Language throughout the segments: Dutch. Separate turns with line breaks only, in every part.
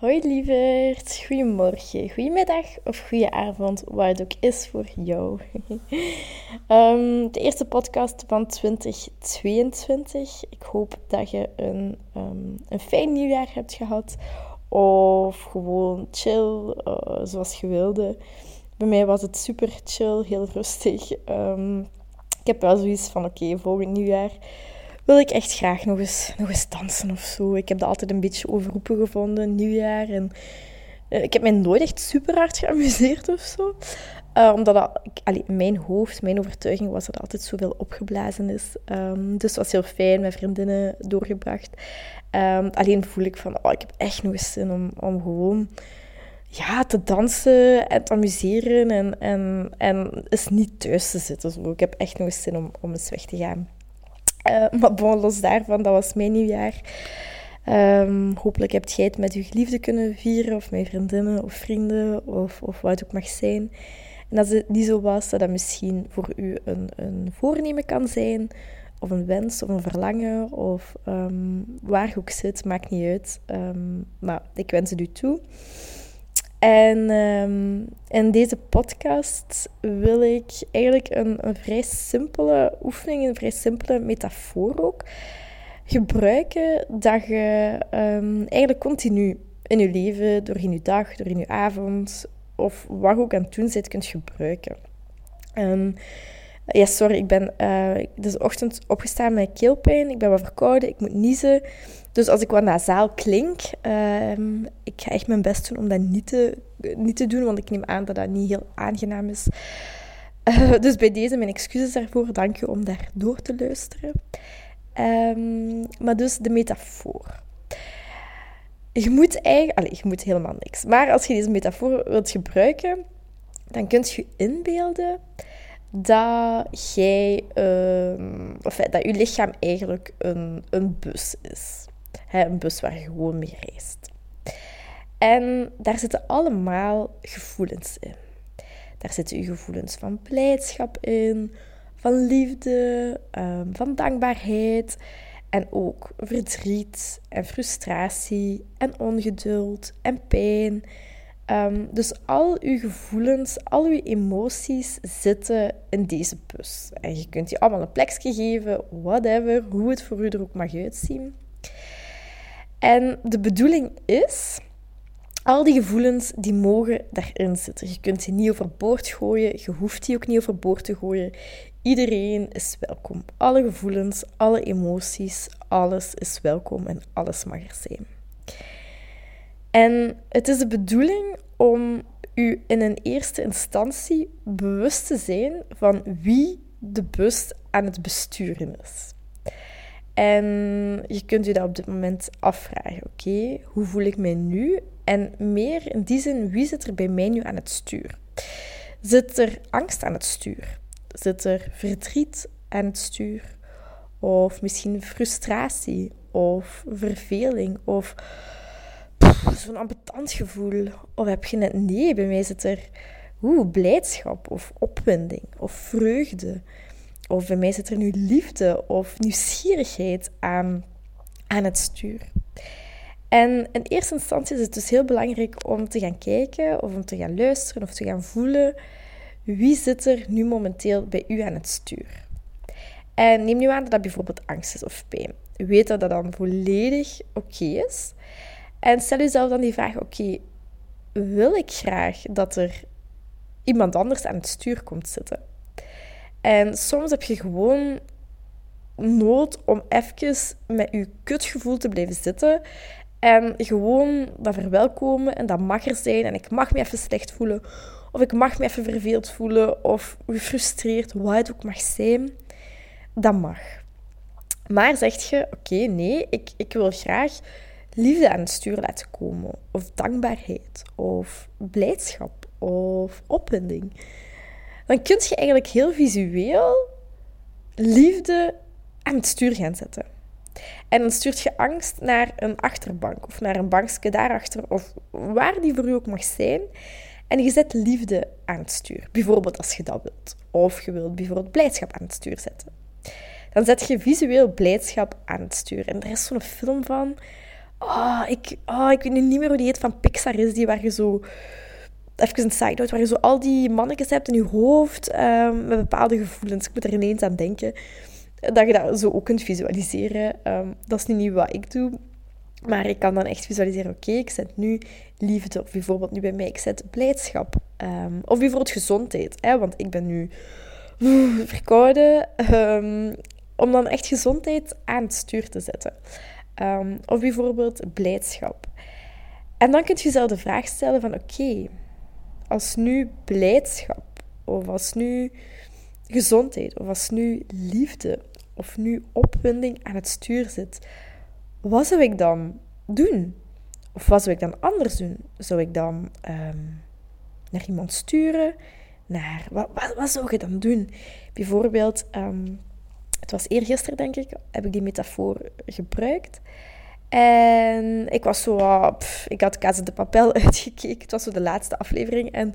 Hoi lieverd, goedemorgen, goedemiddag of goede avond, waar het ook is voor jou. um, de eerste podcast van 2022. Ik hoop dat je een, um, een fijn nieuwjaar hebt gehad of gewoon chill, uh, zoals je wilde. Bij mij was het super chill, heel rustig. Um, ik heb wel zoiets van, oké, volgend nieuwjaar wil ik echt graag nog eens, nog eens dansen of zo. Ik heb dat altijd een beetje overroepen gevonden, nieuwjaar. En uh, ik heb mij nooit echt super hard geamuseerd of zo. Uh, omdat dat, allee, mijn hoofd, mijn overtuiging was dat altijd zoveel opgeblazen is. Um, dus het was heel fijn, met vriendinnen doorgebracht. Um, alleen voel ik van, oh, ik heb echt nog eens zin om, om gewoon ja, te dansen en te amuseren. En, en, en eens niet thuis te zitten. Zo. Ik heb echt nog eens zin om, om eens weg te gaan. Uh, maar bon, los daarvan, dat was mijn nieuwjaar. Um, hopelijk hebt jij het met je geliefde kunnen vieren, of met vriendinnen of vrienden, of, of wat het ook mag zijn. En als het niet zo was, dat dat misschien voor u een, een voornemen kan zijn, of een wens, of een verlangen, of um, waar je ook zit, maakt niet uit. Um, maar ik wens het u toe. En um, in deze podcast wil ik eigenlijk een, een, vrij simpele oefening, een vrij simpele metafoor ook gebruiken. Dat je um, eigenlijk continu in je leven, door in je dag, door in je avond of wat ook aan het doen zit, kunt gebruiken. Ja, sorry, ik ben uh, deze ochtend opgestaan met keelpijn. Ik ben wat verkouden, ik moet niezen. Dus als ik wat nasaal klink, uh, ik ga echt mijn best doen om dat niet te, niet te doen, want ik neem aan dat dat niet heel aangenaam is. Uh, dus bij deze mijn excuses daarvoor. Dank je om daar door te luisteren. Um, maar dus de metafoor. Je moet eigenlijk... Allez, je moet helemaal niks. Maar als je deze metafoor wilt gebruiken, dan kunt je inbeelden dat jij... Uh, of dat je lichaam eigenlijk een, een bus is een bus waar je gewoon mee reist. En daar zitten allemaal gevoelens in. Daar zitten je gevoelens van blijdschap in, van liefde, ehm, van dankbaarheid en ook verdriet en frustratie en ongeduld en pijn. Ehm, dus al uw gevoelens, al uw emoties zitten in deze bus. En je kunt die allemaal een plekje geven, whatever, hoe het voor u er ook mag uitzien. En de bedoeling is, al die gevoelens die mogen daarin zitten. Je kunt die niet overboord gooien, je hoeft die ook niet overboord te gooien. Iedereen is welkom. Alle gevoelens, alle emoties, alles is welkom en alles mag er zijn. En het is de bedoeling om u in een eerste instantie bewust te zijn van wie de bus aan het besturen is. En je kunt je dat op dit moment afvragen. Oké, hoe voel ik mij nu? En meer in die zin, wie zit er bij mij nu aan het stuur? Zit er angst aan het stuur? Zit er verdriet aan het stuur? Of misschien frustratie? Of verveling? Of zo'n ambetant gevoel? Of heb je net nee, bij mij zit er oeh, blijdschap of opwinding of vreugde. Of bij mij zit er nu liefde of nieuwsgierigheid aan, aan het stuur. En in eerste instantie is het dus heel belangrijk om te gaan kijken of om te gaan luisteren of te gaan voelen wie zit er nu momenteel bij u aan het stuur. En neem nu aan dat dat bijvoorbeeld angst is of pijn. Weet dat dat dan volledig oké is. En stel jezelf dan die vraag: oké, wil ik graag dat er iemand anders aan het stuur komt zitten? En soms heb je gewoon nood om even met je kutgevoel te blijven zitten. En gewoon dat verwelkomen en dat mag er zijn. En ik mag me even slecht voelen. Of ik mag me even verveeld voelen. Of gefrustreerd, wat het ook mag zijn. Dat mag. Maar zeg je, oké, nee, ik, ik wil graag liefde aan het stuur laten komen. Of dankbaarheid. Of blijdschap. Of opwinding dan kun je eigenlijk heel visueel liefde aan het stuur gaan zetten. En dan stuurt je angst naar een achterbank of naar een bankje daarachter of waar die voor u ook mag zijn. En je zet liefde aan het stuur. Bijvoorbeeld als je dat wilt. Of je wilt bijvoorbeeld blijdschap aan het stuur zetten. Dan zet je visueel blijdschap aan het stuur. En er is zo'n film van... Oh, ik, oh, ik weet niet meer hoe die heet, van Pixar is die, waar je zo... Even een side-out, waar je zo al die mannetjes hebt in je hoofd um, met bepaalde gevoelens. Ik moet er ineens aan denken dat je dat zo ook kunt visualiseren. Um, dat is niet wat ik doe. Maar ik kan dan echt visualiseren, oké, ik zet nu liefde, of bijvoorbeeld nu bij mij, ik zet blijdschap. Um, of bijvoorbeeld gezondheid, hè, want ik ben nu verkouden. Om dan echt gezondheid aan het stuur te zetten. Of bijvoorbeeld blijdschap. En dan kun je jezelf de vraag stellen van, oké, als nu blijdschap, of als nu gezondheid, of als nu liefde, of nu opwinding aan het stuur zit, wat zou ik dan doen? Of wat zou ik dan anders doen? Zou ik dan um, naar iemand sturen? Naar, wat, wat, zou je dan doen? Bijvoorbeeld, um, het was eergisteren denk ik, heb ik die metafoor gebruikt. En ik was zo, pff, ik had Casa de Papel uitgekeken. Het was zo de laatste aflevering. En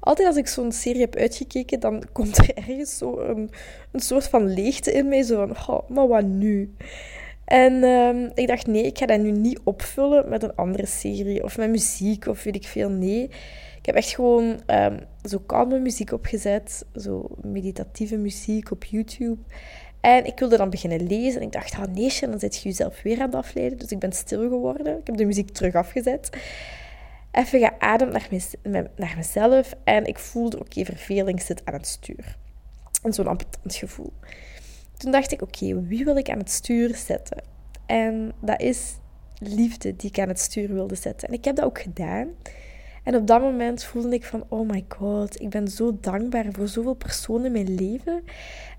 altijd als ik zo'n serie heb uitgekeken, dan komt er ergens zo een, een soort van leegte in mij. Zo van, oh, maar wat nu? En um, ik dacht, nee, ik ga dat nu niet opvullen met een andere serie of met muziek of weet ik veel. Nee, ik heb echt gewoon um, zo kalme muziek opgezet, zo meditatieve muziek op YouTube. En ik wilde dan beginnen lezen en ik dacht, ah nee, dan zit je jezelf weer aan het afleiden. Dus ik ben stil geworden. Ik heb de muziek terug afgezet. Even geademd naar, mez naar mezelf en ik voelde, oké, verveling zit aan het stuur. En zo'n ambetant gevoel. Toen dacht ik, oké, wie wil ik aan het stuur zetten? En dat is liefde die ik aan het stuur wilde zetten. En ik heb dat ook gedaan. En op dat moment voelde ik van, oh my god, ik ben zo dankbaar voor zoveel personen in mijn leven.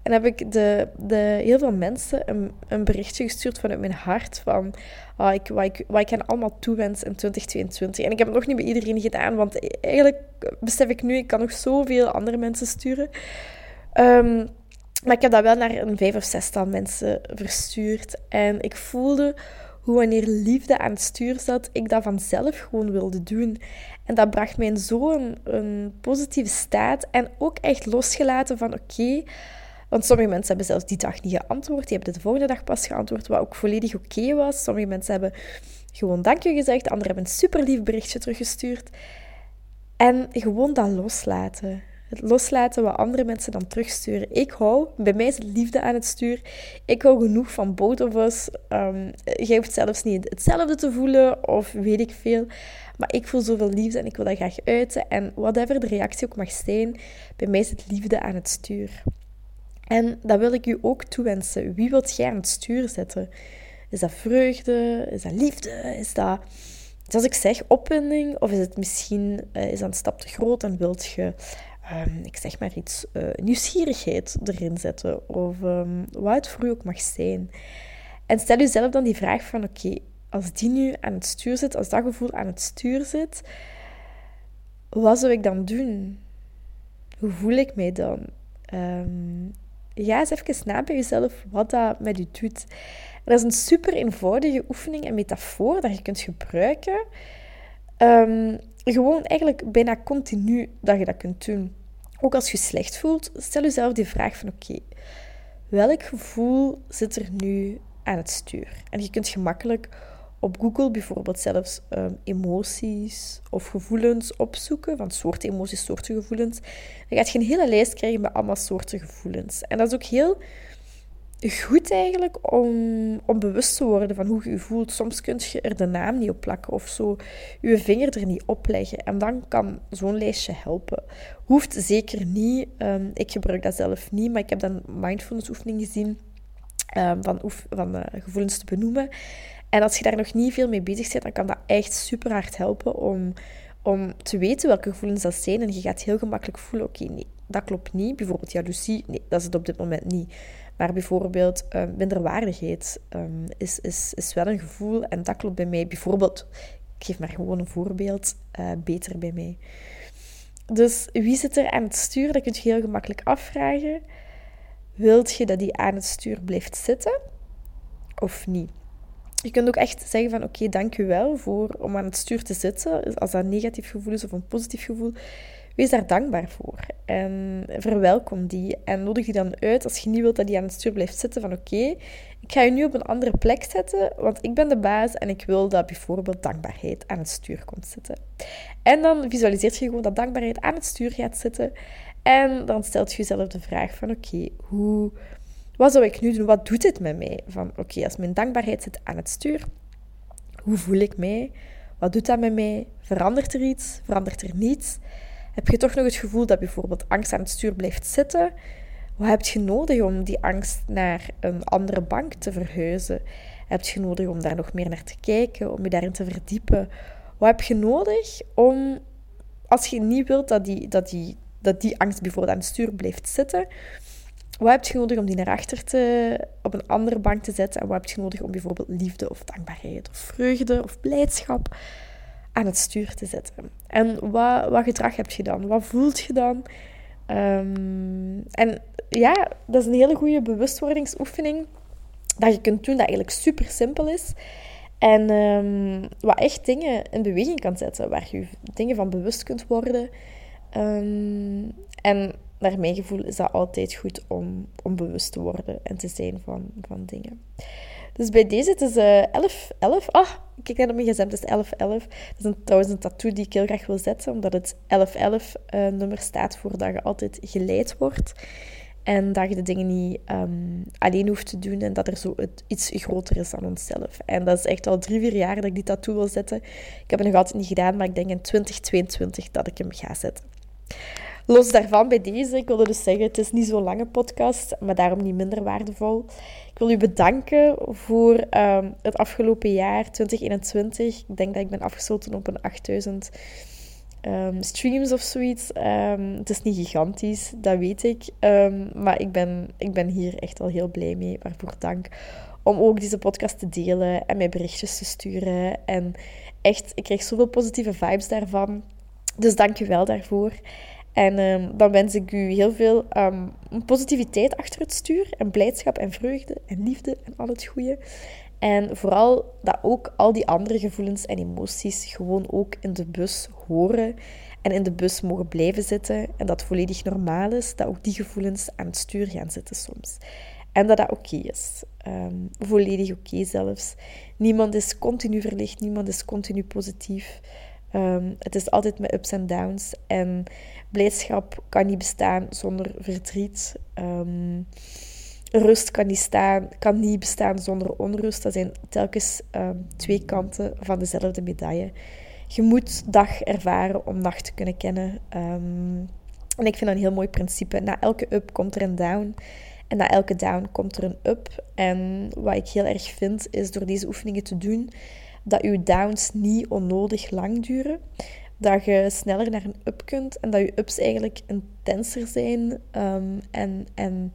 En heb ik de, de, heel veel mensen een, een berichtje gestuurd vanuit mijn hart van oh, ik, wat, ik, ik hen allemaal toewens in 2022. En ik heb het nog niet bij iedereen gedaan, want eigenlijk besef ik nu, ik kan nog zoveel andere mensen sturen. Um, maar ik heb dat wel naar een vijf of zestal mensen verstuurd. En ik voelde hoe wanneer liefde aan het stuur zat, ik dat vanzelf gewoon wilde doen. En dat bracht mij in zo'n een positieve staat. En ook echt losgelaten van oké. want sommige mensen hebben zelfs die dag niet geantwoord. Die hebben de volgende dag pas geantwoord, wat ook volledig oké was. Sommige mensen hebben gewoon dankje gezegd. Anderen hebben een super lief berichtje teruggestuurd. En gewoon dat loslaten. Het loslaten wat andere mensen dan terugsturen. Ik hou, bij mij is het liefde aan het stuur. Ik hou genoeg van both of us. Um, hoeft zelfs niet hetzelfde te voelen of weet ik veel. Maar ik voel zoveel liefde en ik wil dat graag uiten. En whatever de reactie ook mag zijn, bij mij is het liefde aan het stuur. En dat wil ik u ook toewensen. Wie wilt jij aan het stuur zetten? Is dat vreugde? Is dat liefde? Is dat, zoals ik zeg, opwinding? Of is het misschien uh, is dat een stap te groot en wilt je um, ik zeg maar iets, uh, nieuwsgierigheid erin zetten. Of um, wat het voor u ook mag zijn. En stel jezelf dan die vraag van, oké, als die nu aan het stuur zit, als dat gevoel aan het stuur zit, wat zou ik dan doen? Hoe voel ik mij dan? Um, ga eens even na bij jezelf wat dat met u doet. Dat is een super eenvoudige oefening en metafoor dat je kunt gebruiken. Um, gewoon eigenlijk bijna continu dat je dat kunt doen. Ook als je slecht voelt, stel jezelf die vraag van oké, welk gevoel zit er nu aan het stuur? En je kunt gemakkelijk op Google bijvoorbeeld zelfs um, emoties of gevoelens opzoeken, van soorten emoties, soorten gevoelens. Dan gaat je een hele lijst krijgen met allemaal soorten gevoelens. En dat is ook heel goed eigenlijk om, om bewust te worden van hoe je je voelt. Soms kun je er de naam niet op plakken of zo je vinger er niet op leggen. En dan kan zo'n lijstje helpen. Hoeft zeker niet. Um, ik gebruik dat zelf niet, maar ik heb dan mindfulness oefening gezien um, van, van uh, gevoelens te benoemen. En als je daar nog niet veel mee bezig bent, dan kan dat echt super hard helpen om, om te weten welke gevoelens dat zijn. En je gaat heel gemakkelijk voelen, oké, nee, dat klopt niet. Bijvoorbeeld jaloezie, nee, dat is het op dit moment niet. Maar bijvoorbeeld uh, minderwaardigheid um, is, is, is wel een gevoel en dat klopt bij mij. Bijvoorbeeld, ik geef maar gewoon een voorbeeld, uh, beter bij mij. Dus wie zit er aan het stuur? Dat kun je heel gemakkelijk afvragen. Wilt je dat die aan het stuur blijft zitten? of niet. Je kunt ook echt zeggen van oké, dank u wel voor om aan het stuur te zitten. Als dat een negatief gevoel is of een positief gevoel, wees daar dankbaar voor. En verwelkom die. En nodig die dan uit als je niet wilt dat die aan het stuur blijft zitten van oké, ik ga je nu op een andere plek zetten, want ik ben de baas en ik wil dat bijvoorbeeld dankbaarheid aan het stuur komt zitten. En dan visualiseert je gewoon dat dankbaarheid aan het stuur gaat zitten. En dan stelt je jezelf de vraag van oké, hoe wat zou ik nu doen? Wat doet dit met mij? Van oké, als mijn dankbaarheid zit aan het stuur, hoe voel ik mij? Wat doet dat met mij? Verandert er iets? Verandert er niets? Heb je toch nog het gevoel dat bijvoorbeeld angst aan het stuur blijft zitten? Wat heb je nodig om die angst naar een andere bank te verhuizen? Heb je nodig om daar nog meer naar te kijken, om je daarin te verdiepen? Wat heb je nodig om, als je niet wilt dat die, dat die, dat die angst bijvoorbeeld aan het stuur blijft zitten, wat heb je nodig om die naar achter te, op een andere bank te zetten? En wat heb je nodig om bijvoorbeeld liefde of dankbaarheid of vreugde of blijdschap aan het stuur te zetten? En wat, wat gedrag heb je dan? Wat voelt je dan? Ehm, en ja, dat is een hele goede bewustwordingsoefening dat je kunt doen, dat eigenlijk super simpel is. En um, wat echt dingen in beweging kan zetten, waar je dingen van bewust kunt worden. Um, en naar mijn gevoel is dat altijd goed om, om bewust te worden en te zijn van, van dingen. Dus bij deze, het is uh, 11, 11. Ah, kijk naar mijn gsm, het is 11, 11. Dat is een, trouwens een tattoo die ik heel graag wil zetten, omdat het 11, 11 uh, nummer staat voor dat je altijd geleid wordt. En dat je de dingen niet um, alleen hoeft te doen en dat er zo iets groter is dan onszelf. En dat is echt al drie, vier jaar dat ik die tattoo wil zetten. Ik heb het nog altijd niet gedaan, maar ik denk in 2022 dat ik hem ga zetten. Los daarvan bij deze, ik wilde dus zeggen, het is niet zo'n lange podcast, maar daarom niet minder waardevol. Ik wil u bedanken voor um, het afgelopen jaar, 2021. Ik denk dat ik ben afgesloten op een 8000 um, ehm, streams of zoiets. Um, het is niet gigantisch, dat weet ik. maar ik ben, ik ben hier echt wel heel blij mee. Waarvoor dank om ook deze podcast te delen en mij berichtjes te sturen. En echt, ik kreeg zoveel positieve vibes daarvan. Dus dank je wel daarvoor. En um, dan wens ik u heel veel um, positiviteit achter het stuur. En blijdschap en vreugde en liefde en al het goede. En vooral dat ook al die andere gevoelens en emoties gewoon ook in de bus horen. En in de bus mogen blijven zitten. En dat volledig normaal is dat ook die gevoelens aan het stuur gaan zitten soms. En dat dat oké is. Um, volledig oké zelfs. Niemand is continu verlicht, niemand is continu positief. Um, het is altijd met ups en downs. En blijdschap kan niet bestaan zonder verdriet. Um, rust kan niet, staan, kan niet bestaan zonder onrust. Dat zijn telkens um, twee kanten van dezelfde medaille. Je moet dag ervaren om nacht te kunnen kennen. en ik vind dat een heel mooi principe. Na elke up komt er een down. En na elke down komt er een up. En wat ik heel erg vind, is door deze oefeningen te doen, dat je downs niet onnodig lang duren. Dat je sneller naar een up kunt en dat je ups eigenlijk intenser zijn um, en, en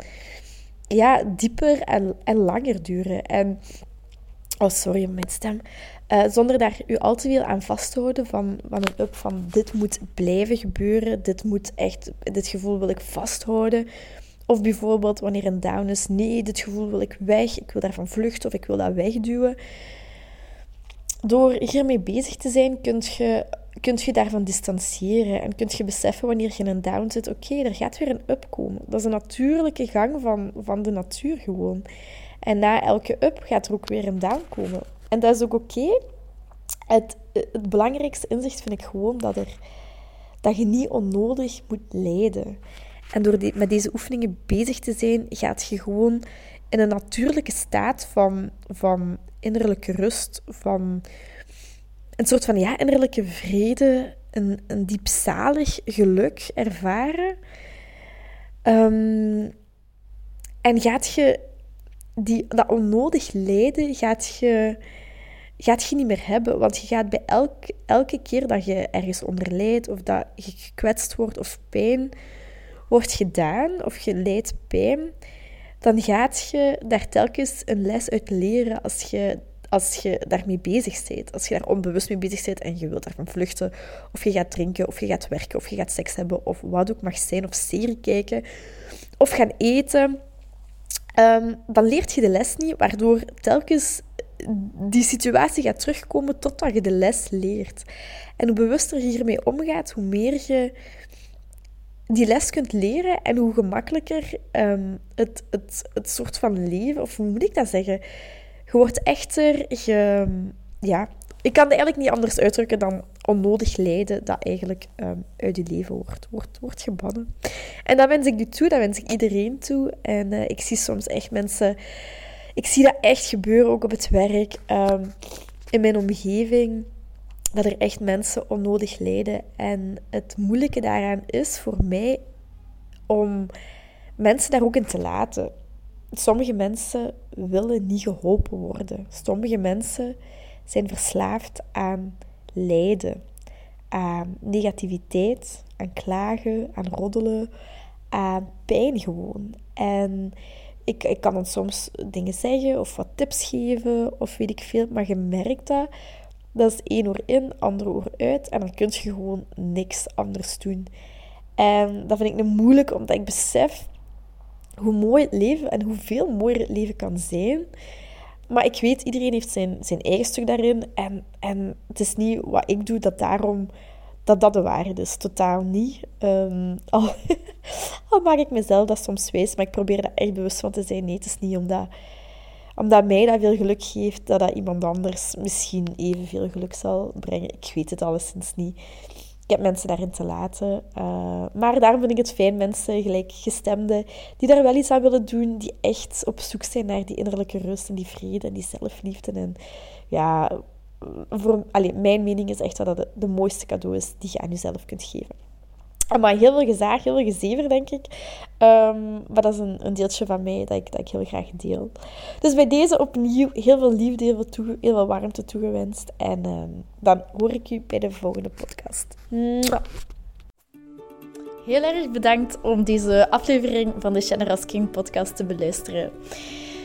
ja, dieper en, en langer duren. En, oh sorry mijn stem. Uh, zonder daar u al te veel aan vast te houden van, van een up van dit moet blijven gebeuren, dit moet echt, dit gevoel wil ik vasthouden. Of bijvoorbeeld wanneer een down is, nee, dit gevoel wil ik weg, ik wil daarvan vluchten of ik wil dat wegduwen door hiermee bezig te zijn, kun je, kunt je daarvan distancieren en kunt je beseffen wanneer je in een down zit, oké, er gaat weer een up komen. Dat is een natuurlijke gang van, van de natuur gewoon. En na elke up gaat er ook weer een down komen. En dat is ook oké. Het, het belangrijkste inzicht vind ik gewoon dat, er, dat je niet onnodig moet lijden. En door die, met deze oefeningen bezig te zijn, gaat je gewoon in een natuurlijke staat van, van innerlijke rust, van een soort van ja, innerlijke vrede, een, een diepzalig geluk ervaren. Um, en gaat je die, dat onnodig lijden, gaat je, gaat je niet meer hebben. Want je gaat bij elk, elke keer dat je ergens onder lijdt, of dat je gekwetst wordt, of pijn wordt gedaan, of je lijdt pijn, dan gaat je daar telkens een les uit leren als je, als je daarmee bezig bent. Als je daar onbewust mee bezig bent en je wilt daarvan vluchten, of je gaat drinken, of je gaat werken, of je gaat seks hebben, of wat ook mag zijn, of serie kijken, of gaan eten. ehm, dan leert je de les niet, waardoor telkens die situatie gaat terugkomen totdat je de les leert. En hoe bewuster je hiermee omgaat, hoe meer je die les kunt leren en hoe gemakkelijker um, het, het, het soort van leven, of hoe moet ik dat zeggen? Je wordt echter, ja, ik kan het eigenlijk niet anders uitdrukken dan onnodig lijden dat eigenlijk um, uit je leven wordt, wordt, wordt gebannen. En dat wens ik u toe, dat wens ik iedereen toe. En uh, ik zie soms echt mensen, ik zie dat echt gebeuren ook op het werk, um, in mijn omgeving dat er echt mensen onnodig lijden. En het moeilijke daaraan is voor mij om mensen daar ook in te laten. Sommige mensen willen niet geholpen worden. Sommige mensen zijn verslaafd aan lijden, aan negativiteit, aan klagen, aan roddelen, aan pijn gewoon. En ik, ik kan dan soms dingen zeggen of wat tips geven of weet ik veel, maar je merkt dat dat is één oor in, andere oor uit. En dan kun je gewoon niks anders doen. En dat vind ik nu moeilijk, omdat ik besef hoe mooi het leven en hoeveel mooier het leven kan zijn. Maar ik weet, iedereen heeft zijn, zijn eigen stuk daarin. En, en het is niet wat ik doe, dat daarom dat dat de waarheid is. Totaal niet. Um, al, maak ik mezelf dat soms wijs, maar ik probeer daar echt bewust van te zijn. Nee, het is niet omdat omdat mij dat veel geluk geeft, dat dat iemand anders misschien evenveel geluk zal brengen. Ik weet het alleszins niet. Ik heb mensen daarin te laten. Uh, maar daarom vind ik het fijn, mensen, gelijkgestemden, die daar wel iets aan willen doen, die echt op zoek zijn naar die innerlijke rust en die vrede en die zelfliefde. En ja, voor, mijn mening is echt dat dat de mooiste cadeau is die je aan jezelf kunt geven. Maar heel veel gezaag, heel veel gezever, denk ik. Um, maar dat is een, een, deeltje van mij dat ik, dat ik heel graag deel. Dus bij deze opnieuw heel veel liefde, heel veel, heel veel warmte toegewenst. En um, dan hoor ik u bij de volgende podcast. Heel erg bedankt om deze aflevering van de Generous King podcast te beluisteren.